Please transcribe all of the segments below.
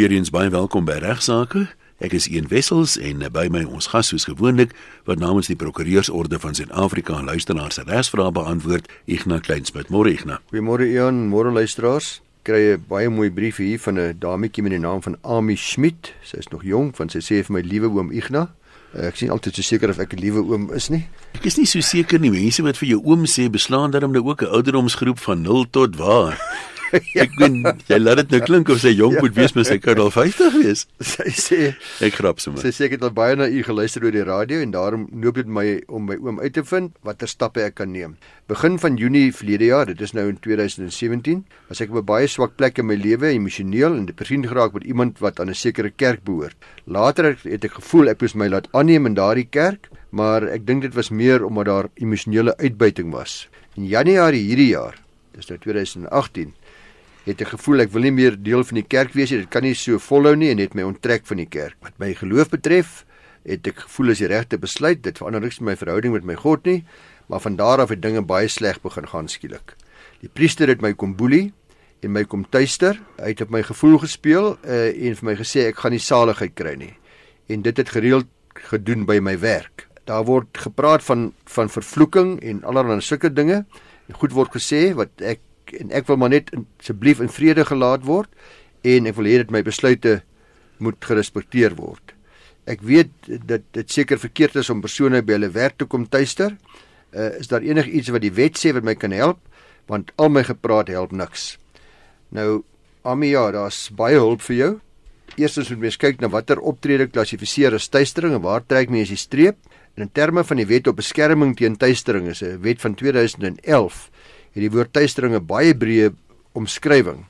Weereens baie welkom by Regsake. Ek is Ian Wessels en by my ons gas soos gewoonlik wat namens die Prokureursorde van Suid-Afrika aan luisteraars se regsvrae beantwoord, Ignas Kleinsmid. Môre Ignas. Goeiemôre Ian, môre luisteraars. Kry 'n baie mooi brief hier van 'n dametjie met die naam van Ami Schmidt. Sy is nog jonk, want sy sê vir my liewe oom Ignas, ek sien altyd so seker of ek 'n liewe oom is nie. Ek is nie so seker nie. Mense wat vir jou oom sê, beslaan dan hom nou ook 'n ouderdomsgroep van 0 tot waar. ek weet jy laat dit nou klink of sy jonk ja. moet wees, maar sy kan al 50 wees. Sy sê ek grap sommer. Sy sê ek het al baie na u geluister oor die radio en daarom noop dit my om my oom uit te vind watter stappe ek kan neem. Begin van Junie verlede jaar, dit is nou in 2017, was ek op 'n baie swak plek in my lewe, emosioneel en depressief geraak met iemand wat aan 'n sekere kerk behoort. Later het ek gevoel ek moes my laat aanneem in daardie kerk, maar ek dink dit was meer omdat daar emosionele uitbuiting was. In Januarie hierdie jaar, dis nou 2018 het ek gevoel ek wil nie meer deel van die kerk wees nie. Dit kan nie so volhou nie en het my onttrek van die kerk. Wat my geloof betref, het ek gevoel as die regte besluit. Dit verander niks met my verhouding met my God nie, maar van daar af het dinge baie sleg begin gaan skielik. Die priester het my kom boelie en my kom tuister. Hy het op my gevoel gespeel uh, en vir my gesê ek gaan nie saligheid kry nie. En dit het gereeld gedoen by my werk. Daar word gepraat van van vervloeking en allerlei sulke dinge. En goed word gesê wat ek en ek wil maar net asseblief in vrede gelaat word en ek wil hê dat my besluite moet gerespekteer word. Ek weet dat dit seker verkeerd is om persone by hulle werk te kom tuister. Uh, is daar enigiets wat die wet sê wat my kan help? Want al my gepraat help niks. Nou, Amia, daar's baie hulp vir jou. Eerstens moet mens kyk na watter optrede klassifiseer as tuistering en waar trek mens die streep? En in terme van die wet op beskerming teen tuistering is 'n wet van 2011 het die woord tuistering 'n baie breë omskrywing.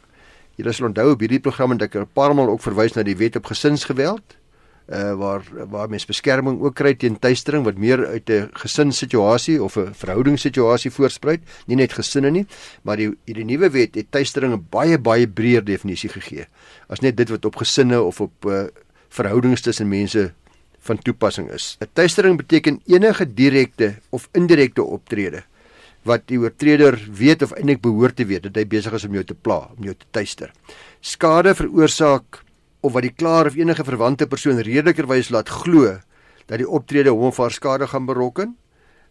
Julle sal onthou op hierdie program het ek 'n paar maal ook verwys na die wet op gesinsgeweld uh waar waar mens beskerming ook kry teen tuistering wat meer uit 'n gesinssituasie of 'n verhoudingssituasie voorspruit, nie net gesinne nie, maar die hierdie nuwe wet het tuistering 'n baie baie breër definisie gegee as net dit wat op gesinne of op uh verhoudings tussen mense van toepassing is. 'n Tuistering beteken enige direkte of indirekte optrede wat die oortreder weet of eintlik behoort te weet dat hy besig is om jou te pla, om jou te tuister. Skade veroorsaak of wat die klaar of enige verwante persoon redelikerwys laat glo dat die optrede hom of haar skade gaan berokken,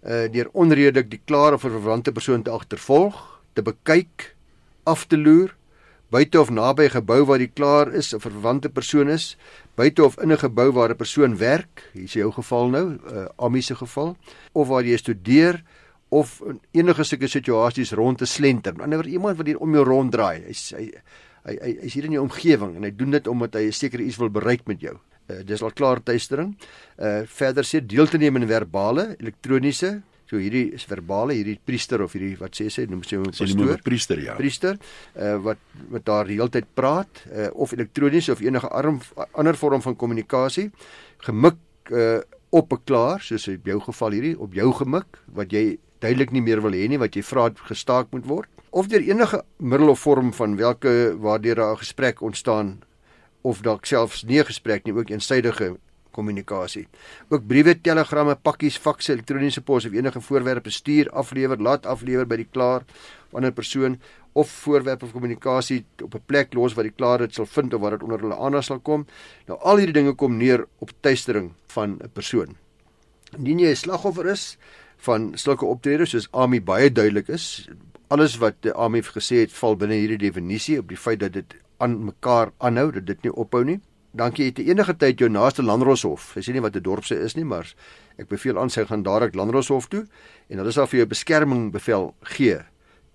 uh deur onredelik die klaar of verwante persoon te agtervolg, te bekyk, af te loer buite of naby 'n gebou waar die klaar is of 'n verwante persoon is, buite of in 'n gebou waar 'n persoon werk, hier is jou geval nou, 'n uh, Ami se geval, of waar jy studeer, of enige sulke situasies rond te slenter. Aan die ander iemand wat hier om jou rond draai. Hy hy hy hy is hier in jou omgewing en hy doen dit omdat hy 'n sekere iets wil bereik met jou. Uh, dis al klaar tuistering. Uh verder sê deel te neem in verbale, elektroniese, so hierdie is verbale, hierdie priester of hierdie wat sê sê noem sy hom pastoor. Priester ja. Priester uh wat met daar die hele tyd praat uh of elektronies of enige arm ander vorm van kommunikasie gemik uh op 'n klaar soos in jou geval hierdie op jou gemik wat jy duidelik nie meer wil hê nie wat jy vra gestaak moet word of deur enige middel of vorm van welke waardeur 'n gesprek ontstaan of dalk selfs nie 'n gesprek nie ook eensidedige kommunikasie. Ook briewe, telegramme, pakkies, fakse, elektroniese pos of enige voorwerpe stuur, aflewer, laat aflewer by die klaar of ander persoon of voorwerpe of kommunikasie op 'n plek los waar die klaar dit sal vind of waar dit onder hulle aandag sal kom. Nou al hierdie dinge kom neer op tuistering van 'n persoon. Indien jy 'n slagoffer is, van sulke optredes soos Ami baie duidelik is. Alles wat Ami gesê het val binne hierdie definisie op die feit dat dit aan mekaar aanhou, dat dit nie ophou nie. Dankie het enige tyd jou naaste landroshof. Ek sê nie wat 'n dorp se is nie, maar ek beveel aan sy gaan dadelik landroshof toe en hulle sal vir jou beskerming bevel gee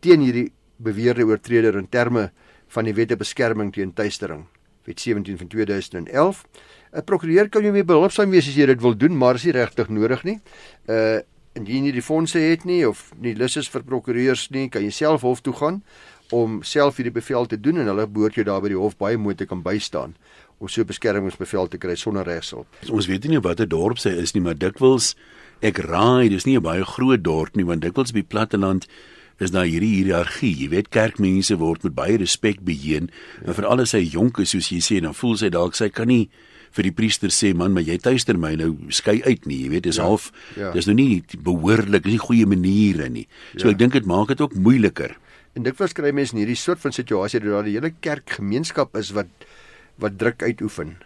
teen hierdie beweerde oortreder in terme van die wette beskerming teen tuistering. Wet 17 van 2011. 'n Prokureur kan jou mee behulpsaam wees as jy dit wil doen, maar is nie regtig nodig nie. Uh indien jy die fondse het nie of nie lus is vir prokureurs nie, kan jy self hof toe gaan om self hierdie bevel te doen en hulle behoort jou daar by die hof baie mooi te kan bystaan om so beskermingsbevel te kry sonder regshulp. Ons weet nie wat 'n dorp sy is nie, maar dikwels ek raai, dis nie 'n baie groot dorp nie, want dikwels op die platteland is daar hierdie hiërargie. Jy weet kerkmense word met baie respek beheen ja. en veral as hy jonk is soos jy sê, dan voel sy dalk sy kan nie vir die priester sê man maar jy tuister my nou skei uit nie jy weet dis ja, half ja. dis nou nie behoorlik is nie goeie maniere nie so ja. ek dink dit maak dit ook moeiliker en dit verskry mense in hierdie soort van situasie dat daar die hele kerkgemeenskap is wat wat druk uitoefen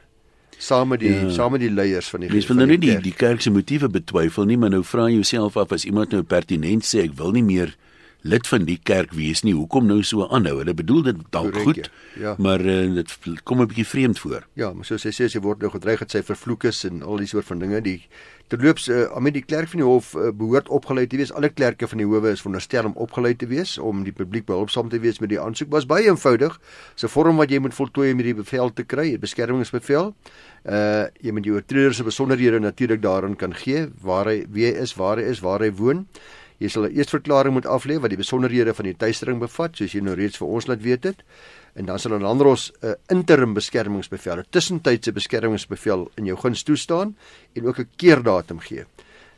saam met die ja. saam met die leiers van die Mens wil nou nie die die kerk se motiewe betwyfel nie, maar nou vra jy jouself af as iemand nou pertinent sê ek wil nie meer lid van die kerk wees nie. Hoekom nou so aanhou? Hulle bedoel dit dalk goed, ja. maar uh, dit kom 'n bietjie vreemd voor. Ja, maar soos hy sê as jy word nou gedreig het sy vervloek is en al die soort van dinge, die terloops uh, met die klerk van die hof uh, behoort opgelei te wees. Alle klerke van die howe is veronderstel om opgelei te wees om die publiek behulpsaam te wees met die aansoek. Was baie eenvoudig. 'n vorm wat jy moet voltooi om hierdie bevel te kry, 'n beskermingsbevel. Uh jy moet jou oortreder se besonderhede natuurlik daarin kan gee, waar hy wie hy is, waar hy is, waar hy woon. Jy sal 'n eersverklaring moet aflê wat die besonderhede van die tuistering bevat, soos jy nou reeds vir ons laat weet het. En dan sal dan ons 'n uh, interim beskermingsbevel, 'n tussentydse beskermingsbevel in jou guns toestaan en ook 'n keerdatum gee.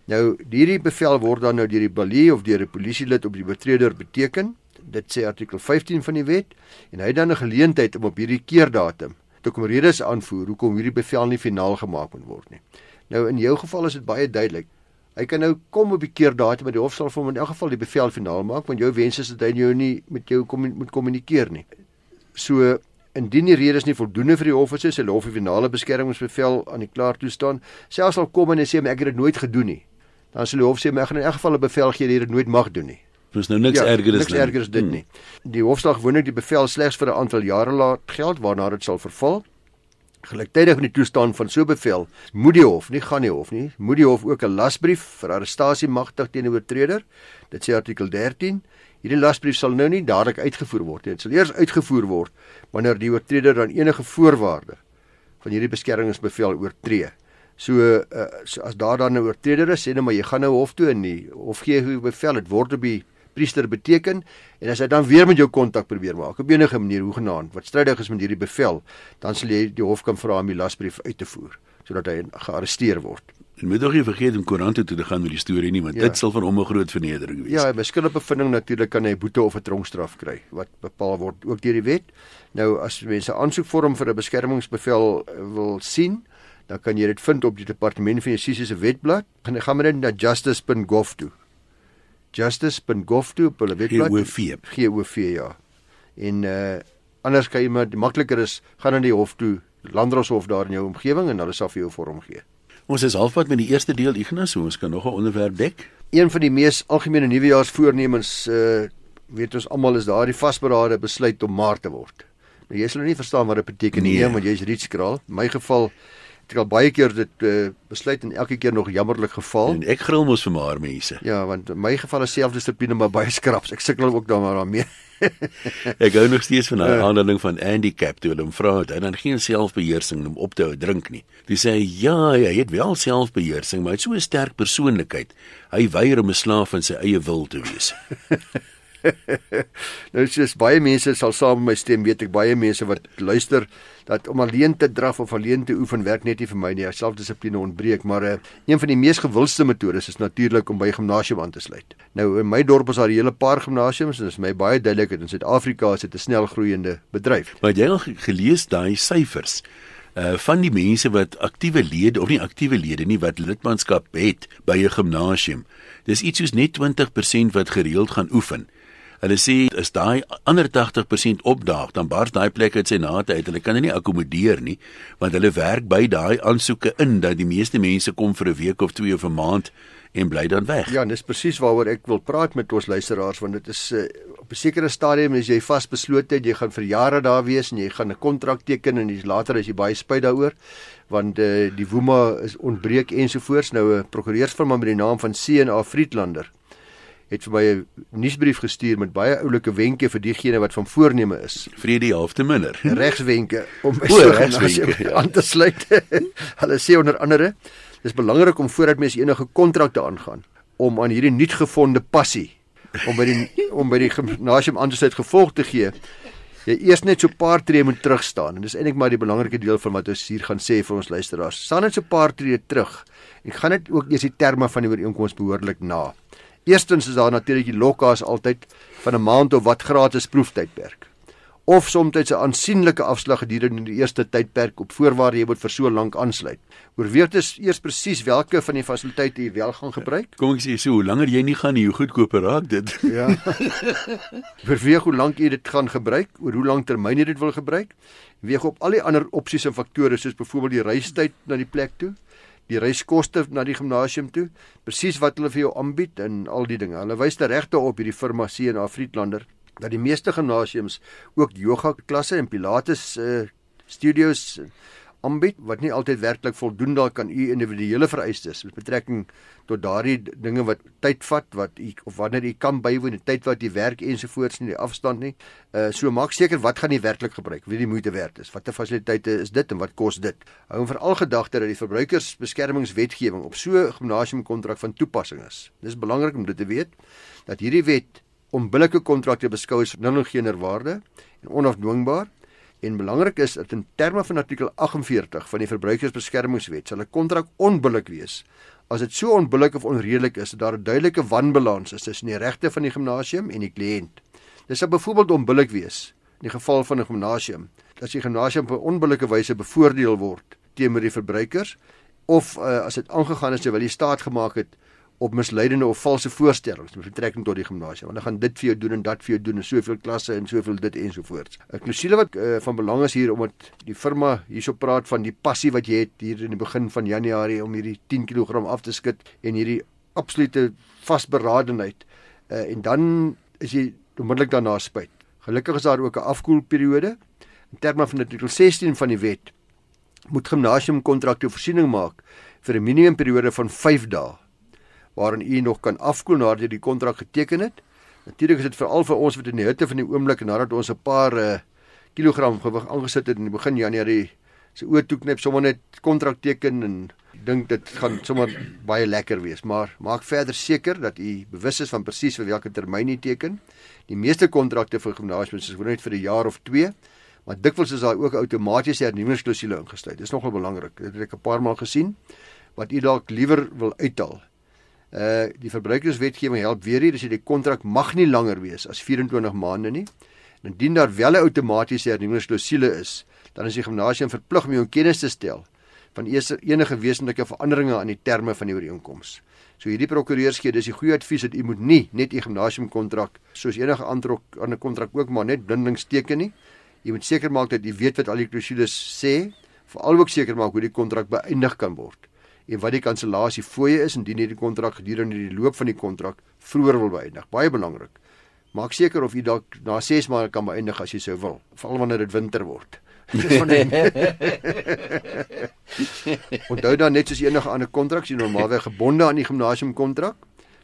Nou hierdie bevel word dan nou deur die balie of deur 'n polisielid op die betreder beteken. Dit sê artikel 15 van die wet en hy het dan 'n geleentheid om op hierdie keerdatum te kom redes aanvoer hoekom hierdie bevel nie finaal gemaak moet word nie. Nou in jou geval is dit baie duidelik. Hy kan nou kom op die keer datum met die hof sal vir hom in elk geval die bevel finaal maak want jou wens is dat hy jou nie met jou kom moet kommunikeer nie. So indien die redes nie voldoende vir die hof is, die hof die finale beskermingsbevel aan die klaar toestaan. Selfs al kom en hy sê ek het dit nooit gedoen nie. Dan sal die hof sê ek gaan in elk geval 'n bevel gee dat jy dit nooit mag doen nie. Dis nou niks ja, erger as niks erger as dit hmm. nie. Die hofslag gewoonlik die bevel slegs vir 'n aantal jare laat geld waarna dit sal verval. Gelyktydig met die toestaan van so bevel, moet die hof, nie gaan die hof nie, moet die hof ook 'n lasbrief vir arrestasie magtig teen 'n oortreder. Dit sê artikel 13. Hierdie lasbrief sal nou nie dadelik uitgevoer word nie. Dit sal eers uitgevoer word wanneer die oortreder dan enige voorwaarde van hierdie beskermingsbevel oortree. So, uh, so as daar dan 'n oortreder is, sê net maar jy gaan nou hof toe en die hof gee hoe bevel dit word op die priester beteken en as hy dan weer met jou kontak probeer maak op enige manier hoe genaamd wat strydig is met hierdie bevel dan sal jy die hof kan vra om die lasbrief uit te voer sodat hy gearresteer word. En moet ook nie vergeet om koerante toe te gaan met die storie nie want ja. dit sal van hom 'n groot vernedering wees. Ja, by skuldige bevinding natuurlik kan hy boete of 'n tronkstraf kry wat bepaal word ook deur die wet. Nou as mense aansoekvorm vir 'n beskermingsbevel eh, wil sien, dan kan jy dit vind op die departement van justisie se wetblad. Gaan gaan met dit na justice.gov toe justice.gov.to op hulle webblad GOV GOV ja. En uh anders kan jy maar makliker is gaan na die hof toe, Landdroshof daar in jou omgewing en hulle sal vir jou vorm gee. Ons is halfpad met die eerste deel Ignas, so ons kan nog 'n onderwerp dek. Een van die mees algemene nuwejaarsvoornemens uh weet ons almal is daardie vasberade besluit om maar te word. Maar jy sal nou nie verstaan wat dit beteken nie, nee. want jy's rietskraal. In my geval het al baie keer dit uh, besluit en elke keer nog jammerlik geval. En ek gril mos vir maar mense. Ja, want in my geval is selfdissipline maar baie skraps. Ek sukkel ook dan maar daarmee. ek gou nog steeds van 'n uh, aandeling van handicap toe hulle hom vra het en dan geen selfbeheersing om op te hou drink nie. Dis sê ja, hy het wel selfbeheersing, maar hy het so 'n sterk persoonlikheid. Hy weier om 'n slaaf van sy eie wil te wees. nou sies baie mense sal saam met my stem weet ek baie mense wat luister dat om alleen te draf of alleen te oefen werk net nie vir my nie. Selfdissipline ontbreek maar uh, een van die mees gewildste metodes is natuurlik om by gimnasium aan te sluit. Nou in my dorp is daar 'n hele paar gimnasiums en dit is my baie duidelik dat in Suid-Afrika is dit 'n snel groeiende bedryf. Maar jy het gelees daai syfers uh van die mense wat aktiewe lede of nie aktiewe lede nie wat lidmaatskap het by 'n gimnasium. Dis iets soos net 20% wat gereeld gaan oefen Hulle sê as daai ander 80% opdaag, dan bars daai plek uit sy nate uit. Hulle kan dit nie akkommodeer nie, want hulle werk by daai aansoeke in dat die meeste mense kom vir 'n week of twee of 'n maand en bly dan weg. Ja, dis presies waaroor ek wil praat met ons luisteraars want dit is uh, op 'n sekere stadium as jy vasbeslote het jy gaan vir jare daar wees en jy gaan 'n kontrak teken en dis later as jy baie spyt daaroor want uh, die woema is ontbreek ensovoorts nou 'n prokureursfirma met die naam van C&A Friedlander het vir my 'n nuusbrief gestuur met baie oulike wenke vir diegene wat van voorneme is. Vrede half te minder. Regswenke om by regswenke ja. aan te sluit. Hulle sê onder andere, dis belangrik om voordat mens enige kontrakte aangaan om aan hierdie nuutgevonde passie om by die om by die gimnasium aan te sluit gevolg te gee. Jy eers net so 'n paar tree moet terug staan en dis eintlik maar die belangrike deel van wat ons hier gaan sê vir ons luisteraars. Staan net so 'n paar tree terug en gaan net ook eers die terme van die ooreenkoms behoorlik na. Eerstens is daar natuurlik die lokkaas altyd van 'n maand of wat gratis proeftydperk of soms 'n aansienlike afslag gedurende die eerste tydperk op voorwaarde jy moet vir so lank aansluit. Oorweeg dus eers presies watter van die fasiliteite jy wel gaan gebruik. Kom ek sê so, hoe langer jy nie gaan nie, hoe goedkoper raak dit. Ja. Oorweeg hoe lank jy dit gaan gebruik, oor hoe lank termyn jy dit wil gebruik. Weeg op al die ander opsies en faktore soos byvoorbeeld die reistyd na die plek toe, die reiskoste na die gimnasium toe, presies wat hulle vir jou aanbied en al die dinge. Hulle wys regte op hierdie firma C en Afrietlander dat die meeste gimnasiums ook yoga klasse en pilates uh, studios aanbied wat nie altyd werklik voldoen daar kan u individuele vereistes met betrekking tot daardie dinge wat tyd vat wat u of wanneer u kan bywoon die tyd wat u werk ensovoorts nie die afstand nie. Uh so maak seker wat gaan u werklik gebruik, wie die moeite werd is. Watter fasiliteite is dit en wat kos dit? Hou veral gedagte dat die verbruikersbeskermingswetgewing op so 'n gimnasiumkontrak van toepassing is. Dis belangrik om dit te weet dat hierdie wet onbillike kontrakte beskou as nulgener waarde en onafdwingbaar en belangrik is dat in terme van artikel 48 van die verbruikersbeskermingswet sal 'n kontrak onbillik wees as dit so onbillik of onredelik is dat daar 'n duidelike wanbalans is tussen die regte van die gimnasium en die kliënt. Dit sal byvoorbeeld onbillik wees in die geval van 'n gimnasium dat die gimnasium op 'n onbillike wyse bevoordeel word teenoor die verbruikers of uh, as dit aangegaan is terwyl die staat gemaak het op misleidende of valse voorstellings met betrekking tot die gimnasium. Hulle gaan dit vir jou doen en dat vir jou doen en soveel klasse en soveel dit ensovoorts. 'n Klousule wat uh, van belang is hier omdat die firma hierso praat van die passie wat jy het hier in die begin van Januarie om hierdie 10 kg af te skud en hierdie absolute vasberadenheid. Uh, en dan is jy onmiddellik daarna spyt. Gelukkig is daar ook 'n afkoelperiode. In terme van artikel 16 van die wet moet gimnasium kontrakte voorsiening maak vir 'n minimumperiode van 5 dae waarin u nog kan afkoel nadat jy die kontrak geteken het. Natuurlik is dit veral vir ons wat in die hitte van die oomblik nadat ons 'n paar uh, kilogram gewig aangesit het in die begin Januarie se oë toe knip sommer net kontrak teken en dink dit gaan sommer baie lekker wees, maar maak verder seker dat u bewus is van presies vir watter termyn u teken. Die meeste kontrakte vir gimnasiums is net vir 'n jaar of 2, maar dikwels is daar ook outomatiese hernuwingsklausule ingesluit. Dit is nogal belangrik. Dit het ek 'n paar maal gesien wat u dalk liewer wil uithaal Uh die verbruikerswetgewing help weer hier, dis die kontrak mag nie langer wees as 24 maande nie. En indien daar wel 'n outomatiese hernuwingsklausule is, dan is die gimnasium verplig om jou kennis te stel van enige wesentlike veranderinge aan die terme van die ooreenkoms. So hierdie prokureurs gee dis die goeie advies dat u moet nie net u gimnasiumkontrak soos enige ander ander kontrak ook maar net blindelings teken nie. Jy moet seker maak dat jy weet wat al die klausules sê, veral ook seker maak hoe die kontrak beëindig kan word en wat die kansellasie fooie is indien jy die kontrak gedurende die loop van die kontrak vroeër wil beëindig. Baie belangrik. Maak seker of jy dalk na 6 maande kan beëindig as jy sou wil, veral wanneer dit winter word. Onthou dan net soos enige ander kontrak, jy normaalweg gebonde aan die gimnasiumkontrak.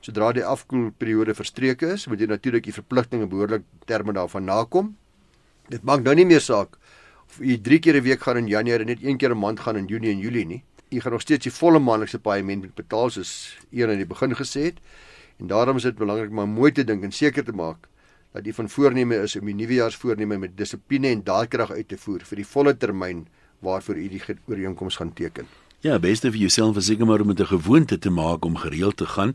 Sodra die afkoelperiode verstreke is, moet jy natuurlik die verpligtinge behoorlik terme daarvan nakom. Dit maak nou nie meer saak of jy 3 keer 'n week gaan in Januarie en net 1 keer 'n maand gaan in Junie en Julie nie jy gaan nog steeds die volle maandelikse paaiement betaal soos een aan die begin gesê het. En daarom is dit belangrik om mooi te dink en seker te maak dat jy van voorneme is om die nuwejaarsvoorneme met dissipline en daadkrag uit te voer vir die volle termyn waarvoor jy die ooreenkoms gaan teken. Ja, beste vir jouself is seker maar om 'n gewoonte te maak om gereeld te gaan.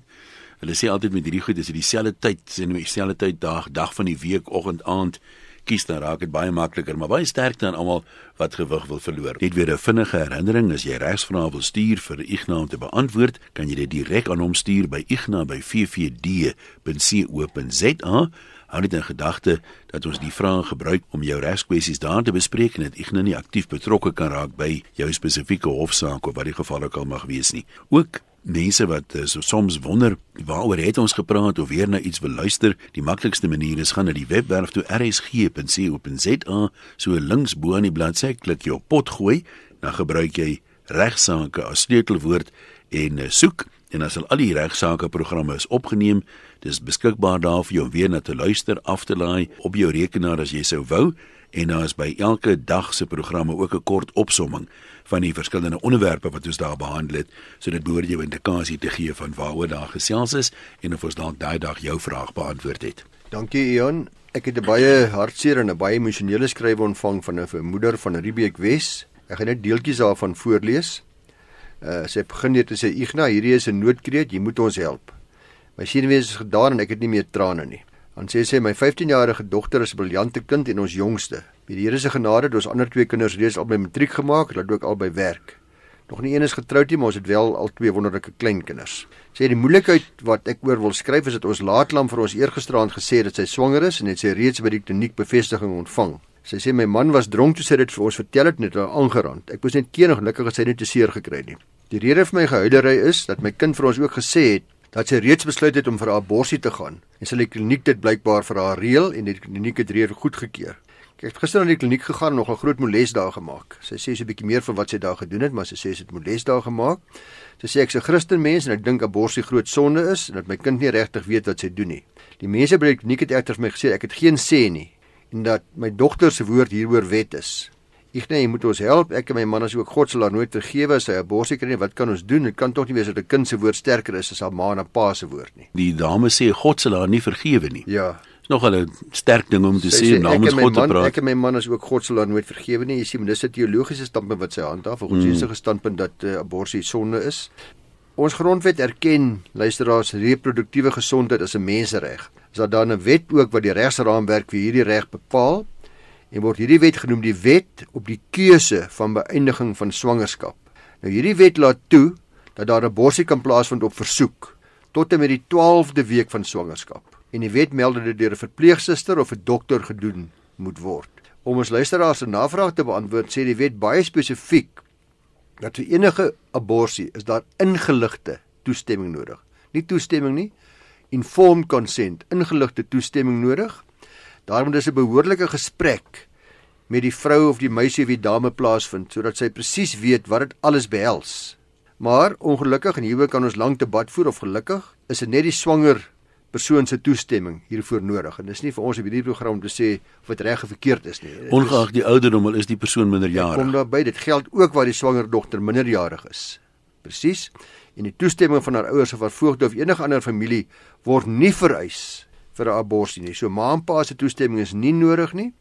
Hulle sê altyd met hierdie goed is dit dieselfde tyd, sien jy dieselfde tyd dag, dag van die week, oggend, aand kies dan raak dit baie makliker, maar baie sterk dan almal wat gewig wil verloor. Net weer 'n vinnige herinnering as jy regsvrae wil stuur vir Ignas om te beantwoord, kan jy dit direk aan hom stuur by ignas@ffd.co.za. Hou dit in gedagte dat ons die vrae gebruik om jou regskwessies daar te bespreek en dit Ignas nie aktief betrokke kan raak by jou spesifieke hofsaak of wat die geval ook al mag wees nie. Ook mense wat uh, so soms wonder waaroor het ons gepraat of weer na iets wil luister, die maklikste manier is gaan na die webwerf toe rsg.co.za, so links bo aan die bladsy klik jy op pot gooi, dan gebruik jy regsaake as sleutelwoord en uh, soek en as al die regsaake programme is opgeneem, dis beskikbaar daar vir jou weer na te luister, af te laai op jou rekenaar as jy sou wou en daar is by elke dag se programme ook 'n kort opsomming van die verskillende onderwerpe wat ons daar behandel het, so dit behoort jou 'n indikasie te gee van waaroor daar gesels is en of ons dalk daai dag jou vraag beantwoord het. Dankie Ion. Ek het 'n baie hartseer en 'n baie emosionele skrywe ontvang van 'n moeder van Riebeek Wes. Ek gaan net deeltjies daarvan voorlees. Uh sy begin net te sê Ignas, hierdie is 'n noodkreet, jy moet ons help. My senuwees is gedaan en ek het nie meer trane nie. Sê sy my 15-jarige dogter is 'n briljante kind en ons jongste. Met die Here se genade het ons ander twee kinders reeds al by matriek gemaak, hulle ook al by werk. Nog nie een is getroud nie, maar ons het wel al twee wonderlike kleinkinders. Sê die moeilikheid wat ek oor wil skryf is dat ons laatlam vir ons eergisteraand gesê het dat sy swanger is en het sy reeds by die kliniek bevestiging ontvang. Sy sê my man was dronk toe sy dit vir ons vertel het net aangerand. Ek was net keenig gelukkig dat sy net te seer gekry het nie. Die rede vir my gehuilery is dat my kind vir ons ook gesê het dat sy reeds besluit het om vir 'n abortus te gaan en sy kliniek dit blykbaar vir haar reël en die kliniek het reeds goedgekeur. Ek het gister na die kliniek gegaan en nog 'n groot moles daar gemaak. Sy sê sy 'n bietjie meer van wat sy daar gedoen het, maar sy sê sy het moles daar gemaak. Sy sê ek's 'n Christen mens en ek dink abortus groot sonde is en dat my kind nie regtig weet wat sy doen nie. Die mense by die kliniek het egter vir my gesê ek het geen sê nie en dat my dogter se woord hieroor wet is. Ek nee, jy moet ons help. Ek en my man as ook God sal haar nooit vergewe as sy 'n borsie kry nie. Wat kan ons doen? Dit kan tog nie wees dat 'n kind se woord sterker is as haar ma en pa se woord nie. Die dame sê God sal haar nie vergewe nie. Ja. Dis nog 'n sterk ding om te sê namens God man, te praat. Ek en my man as ook God sal haar nooit vergewe nie. Jy sien, dis 'n teologiese standpunt wat sy handhaaf, 'n godsdienstige mm. standpunt dat uh, abortus sonde is. Ons grondwet erken luisteraars reproduktiewe gesondheid as 'n mensereg. Is daar dan 'n wet ook wat die regsraamwerk vir hierdie reg bepaal? En word hierdie wet genoem die wet op die keuse van beëindiging van swangerskap. Nou hierdie wet laat toe dat daar 'n borsie kan plaasvind op versoek tot en met die 12de week van swangerskap. En die wet meld dat dit deur 'n verpleegsuster of 'n dokter gedoen moet word. Om ons luisteraars se navraag te beantwoord, sê die wet baie spesifiek dat vir enige abortus is daar ingeligte toestemming nodig. Nie toestemming nie, informed consent, ingeligte toestemming nodig Daarom is 'n behoorlike gesprek met die vrou of die meisie wie dame plaasvind sodat sy presies weet wat dit alles behels. Maar ongelukkig en hierby kan ons lank debat voer of gelukkig is dit net die swanger persoon se toestemming hiervoor nodig en dis nie vir ons op hierdie program om te sê of dit reg of verkeerd is nie. Ongeag die ouderdom al is die persoon minderjarig. Kom daarby dit geld ook waar die swanger dogter minderjarig is. Presies. En die toestemming van haar ouers of haar voogde of enige ander familie word nie vereis vir 'n abortus nie. So ma en pa se toestemming is nie nodig nie.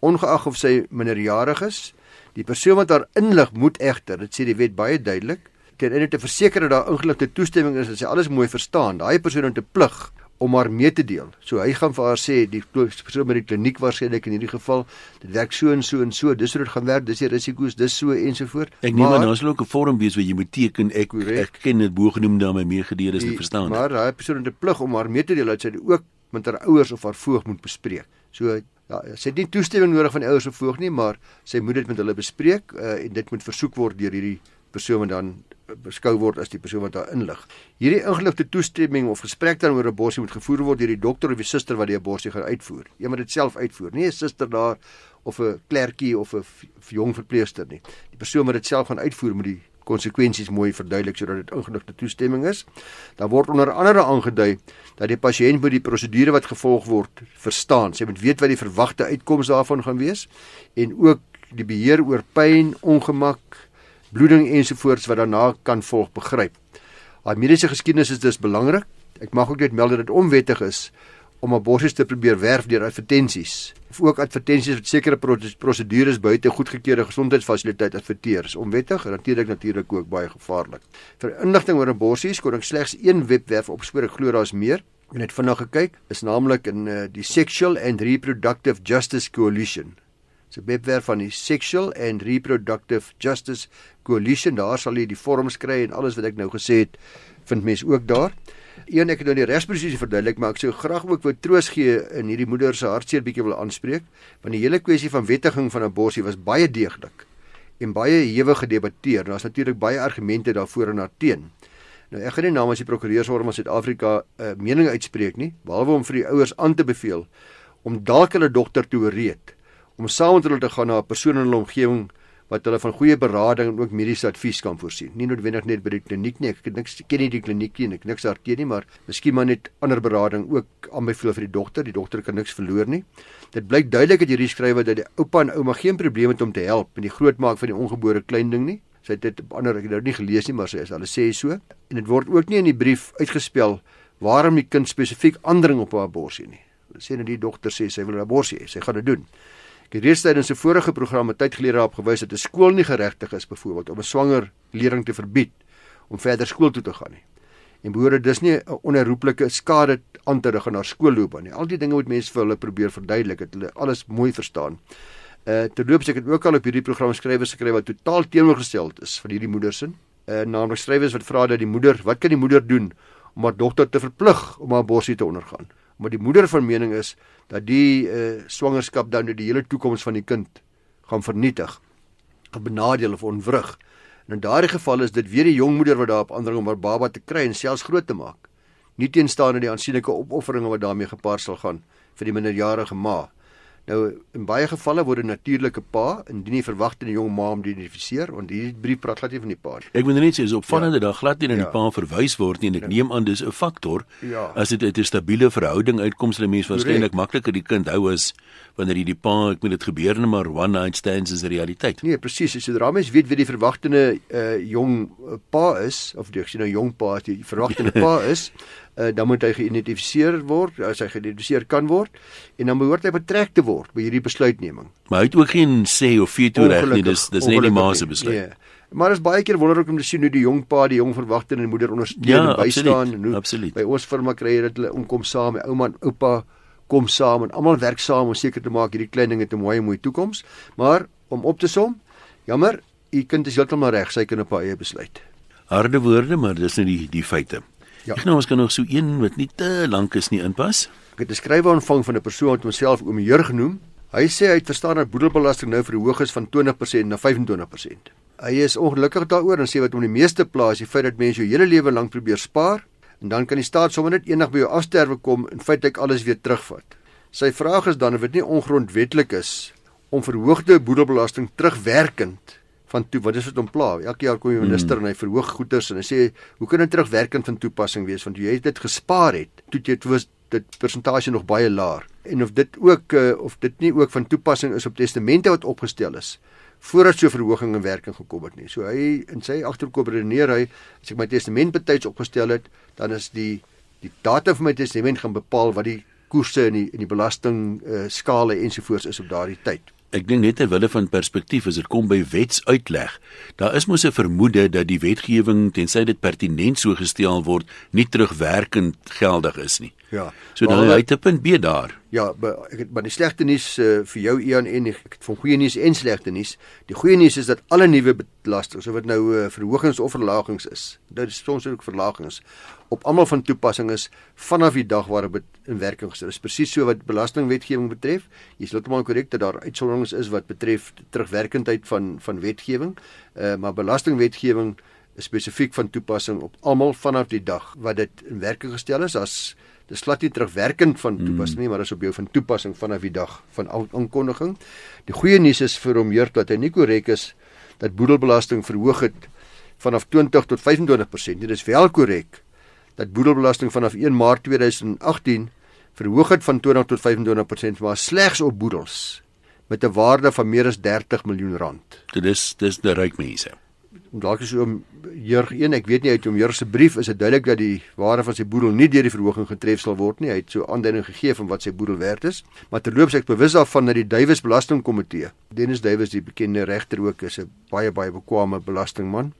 Ongeag of sy minderjarig is, die persoon wat haar inlig moet egter, dit sê die wet baie duidelik, ten einde te verseker dat daar ingeligte toestemming is en sy alles mooi verstaan, daai persoon het 'n plig om haar mee te deel. So hy gaan vir haar sê die persoon by die kliniek waarskynlik in hierdie geval, dit werk so en so en so, dis hoe dit gaan werk, dis die risiko's, dis so ensovoort. Ek neem aan daar's ook 'n vorm wees waar jy moet teken ek correct. ek ken dit bogenoemde aan my meegedeel is te verstaan. Maar daai persoon het 'n plig om haar mee te deel dat sy ook met haar ouers of haar voog moet bespreek. So ja, sy het nie toestemming nodig van die ouers of voog nie, maar sy moet dit met hulle bespreek uh, en dit moet versoek word deur hierdie persoon wat dan beskou word as die persoon wat haar inlig. Hierdie ingeligte toestemming of gesprek dan oor 'n abortus moet gevoer word deur die dokter of die suster wat die abortus gaan uitvoer. Jy moet dit self uitvoer, nie 'n suster daar of 'n klerkie of 'n jong verpleegster nie. Die persoon wat dit self gaan uitvoer moet die konsekwensies mooi verduidelik sodat dit ingeligte toestemming is. Daar word onder andere aangedui dat die pasiënt moet die prosedure wat gevolg word verstaan. Sy moet weet wat die verwagte uitkoms daarvan gaan wees en ook die beheer oor pyn, ongemak, bloeding ensovoorts wat daarna kan volg begryp. Haar mediese geskiedenis is dus belangrik. Ek mag ook net meld dat dit onwettig is om abortus te probeer werf deur advertensies of ook advertensies wat sekere prosedures buite goedgekeurde gesondheidsfasiliteite adverteer is onwettig en natuurlik natuurlik ook baie gevaarlik. Vir inligting oor abortus kon ek slegs een webwerf opspoor, ek glo daar's meer. Ek het vinnig gekyk, is naamlik in uh, die Sexual and Reproductive Justice Coalition. Dis 'n webwerf van die Sexual and Reproductive Justice Coalition. Daar sal jy die vorms kry en alles wat ek nou gesê het, vind mens ook daar een ek het nou die regsproses verduidelik, maar ek sou graag ook wou troos gee in hierdie moeder se hartseer bietjie wil aanspreek, want die hele kwessie van wettiging van abortus was baie deeglik en baie hewig gedebatteer. Daar's natuurlik baie argumente daarvoor en daarteen. Nou ek gaan nie namens die prokureursorde van Suid-Afrika 'n uh, mening uitspreek nie, behalwe om vir die ouers aan te beveel om dalk hulle dogter te ooreed om saam met hulle te gaan na 'n persoon in hulle omgewing wat hulle van goeie berading en ook mediese advies kan voorsien. Nie noodwendig net by die kliniek nie. Ek ken niks ken nie die kliniek nie en ek niks daarteen nie, maar miskien maar net ander berading ook aanbeveel vir die dokter. Die dokter kan niks verloor nie. Dit blyk duidelik uit hierdie skrywe dat die oupa en ouma geen probleem het om te help met die grootmaak van die ongebore klein ding nie. Sy het dit op ander ek het dit nie gelees nie, maar sy is hulle sê so. En dit word ook nie in die brief uitgespel waarom die kind spesifiek aandring op 'n abortus nie. Hulle sê net die dokter sê sy wil 'n abortus hê. Sy gaan dit doen. Ek het reeds tydens 'n vorige program 'n tyd gelede daarop gewys dat 'n skool nie geregtig is byvoorbeeld om 'n swanger leerling te verbied om verder skool toe te gaan nie. en behoort dus nie 'n onherroepelike skade aan te rig aan haar skoolloopbaan nie. Al die dinge moet mense vir hulle probeer verduidelik, dat hulle alles mooi verstaan. Uh terloops ek het ook al op hierdie program skrywers gekry wat totaal teenoorgestel is van hierdie moeders in. Uh naamlik skrywers wat vra dat die moeder, wat kan die moeder doen om haar dogter te verplig om haar borsie te ondergaan? Maar die moeder van mening is dat die uh swangerskap dan die hele toekoms van die kind gaan vernietig, gaan benadeel of onwrig. En in daardie geval is dit weer die jong moeder wat daarop aandring om haar baba te kry en selfs groot te maak. Nie teenstaande die aansienlike opofferinge wat daarmee gepaard sal gaan vir die minderjarige ma. Nou in baie gevalle word 'n natuurlike pa indien jy verwagte 'n jong ma identifiseer want hierdie brief praat glad nie van die pa nie. Ek moet net sê is opvallende ja. dat glad nie na ja. die pa verwys word nie en ek ja. neem aan dis 'n faktor. Ja. As dit 'n stabiele verhouding uitkom sal die mens waarskynlik makliker die kind hou as wanneer jy die pa ek moet dit gebeur net maar one night stands is 'n realiteit. Nee, presies. As jy dra mens weet wie die verwagtende uh, jong uh, pa is of jy sien nou jong pa as die verwagtende pa is uh, dan moet hy geïdentifiseer word as hy geïdentifiseer kan word en dan behoort hy betrek te word by hierdie besluitneming. Maar hy het ook geen sê of veto reg nie, dis dis net die ma se besluit. Nee. Maar is baie keer wonderlik om te sien hoe die jong pa die jong verwagtende en moeder ondersteun ja, en bystaan en hoe absoluut. by ons firma kry jy dat hulle omkom saam, my ouma en oupa kom saam en almal werk saam om seker te maak hierdie klein dinge te mooi en mooi toekoms. Maar om op te som, jammer, u kind is heeltemal reg, sy kan op haar eie besluit. Harde woorde, maar dis net die die feite. Ja. Ek nou ons kan nog so een wat nie te lank is nie inpas. Ek het 'n skrywe ontvang van 'n persoon wat homself oom Jurg genoem. Hy sê hy het verstaan dat boedelbelasting nou verhoog is van 20% na 25%. Hy is ongelukkig daaroor en sê wat hom die meeste pla is die feit dat mense jou hele lewe lank probeer spaar en dan kan die staat sommer net eendag by jou afsterwe kom en feitelik alles weer terugvat. Sy vraag is dan of dit nie ongrondwetlik is om verhoogde boedelbelasting terugwerkend van toe wat is dit om pla? Elke jaar kom die minister mm. en hy verhoog goederes en hy sê hoe kan dit terugwerkend van toepassing wees? Want jy het dit gespaar het toe jy toe was dit persentasie nog baie laer. En of dit ook uh, of dit nie ook van toepassing is op testamente wat opgestel is voordat so verhoging in werking gekom het nie. So hy in sy agterkop redeneer hy as ek my testament betyds opgestel het dan is die die data van my testament gaan bepaal wat die koerse en die en die belasting uh, skale ensovoorts is op daardie tyd Ek dink net terwyl van perspektief as dit kom by wetsuitleg, daar is mos 'n vermoede dat die wetgewing tensy dit pertinent so gestel word, nie terugwerkend geldig is nie. Ja. So dan lê dit punt B daar. Ja, maar ek het maar die slegte nuus uh, vir jou Ian en ek het van goeie nuus en slegte nuus. Die goeie nuus is dat alle nuwe belastings, of dit nou uh, verhogings of verlagings is, dit is soms ook verlagings op almal van toepassing is vanaf die dag waarop dit in werking gestel is. Presies so wat belastingwetgewing betref. Jy is heeltemal korrek dat daar uitsonderings is wat betref terugwerkendheid van van wetgewing, uh, maar belastingwetgewing is spesifiek van toepassing op almal vanaf die dag wat dit in werking gestel is as dis glad nie terugwerkend van toepassing nie, maar is op jou van toepassing vanaf die dag van aankondiging. Die goeie nuus is vir hom hier dat hy nie korrek is dat boedelbelasting verhoog het vanaf 20 tot 25%. Dit is wel korrek dat boedelbelasting vanaf 1 Maart 2018 verhoog het van 20 tot 25%, maar slegs op boedels met 'n waarde van meer as 30 miljoen rand. Dit is dis die ryk mense dalk is oom Jurg 1, ek weet nie uit hom Jurg se brief is dit duidelik dat die waarde van sy boedel nie deur die verhoging getref sal word nie. Hy het so aanduiding gegee van wat sy boedel werd is. Maar terloops ek bewus daarvan dat die Duwys Belastingkomitee, Dennis Duwys die bekende regter ook is 'n baie baie bekwame belastingman,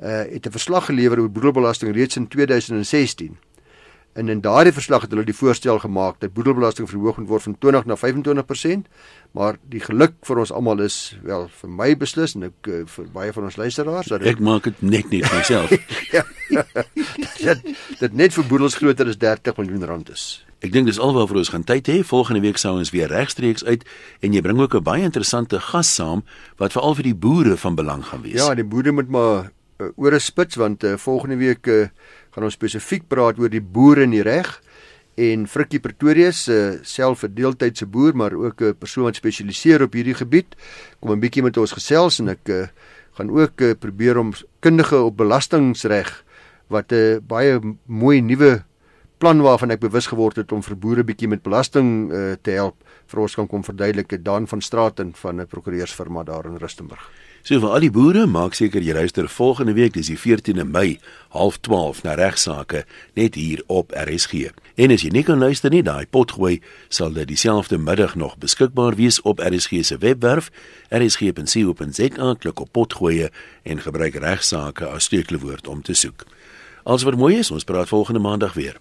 uh het 'n verslag gelewer oor boedelbelasting reeds in 2016. En in daardie verslag het hulle die voorstel gemaak dat boedelbelasting verhoog moet word van 20 na 25%, maar die geluk vir ons almal is wel vir my beslis en ek eh, vir baie van ons luisteraars dat ek maak dit net nie vir myself. ja. dit net vir boedels groter as 30 miljoen rand is. Ek dink dis alwaar vir ons gaan tyd hê. Volgende week sou ons weer regstreeks uit en jy bring ook 'n baie interessante gas saam wat veral vir die boere van belang gaan wees. Ja, die boere moet maar uh, oor 'n spits want uh, volgende week uh, gaan ons spesifiek praat oor die boere in die reg en Frikkie Pretorius se uh, self 'n deeltydse boer maar ook 'n persoon wat spesialiseer op hierdie gebied kom 'n bietjie met ons gesels en ek uh, gaan ook uh, probeer om kundige op belastingreg wat 'n uh, baie mooi nuwe plan waarvan ek bewus geword het om vir boere bietjie met belasting uh, te help vir ons kan kom verduidelik Dan van Straaten van 'n prokureursfirma daar in Rustenburg. So vir al die boere, maak seker jy luister volgende week, dis die 14de Mei, 12:30 na regsaake net hier op RSG. En as jy nie kan luister nie, daai potgooi sal dit dieselfde middag nog beskikbaar wees op RSG se webwerf, rsg.co.za, klik op potgooi en gebruik regsaake as sleutelwoord om te soek. Als wat mooi is, ons praat volgende maandag weer.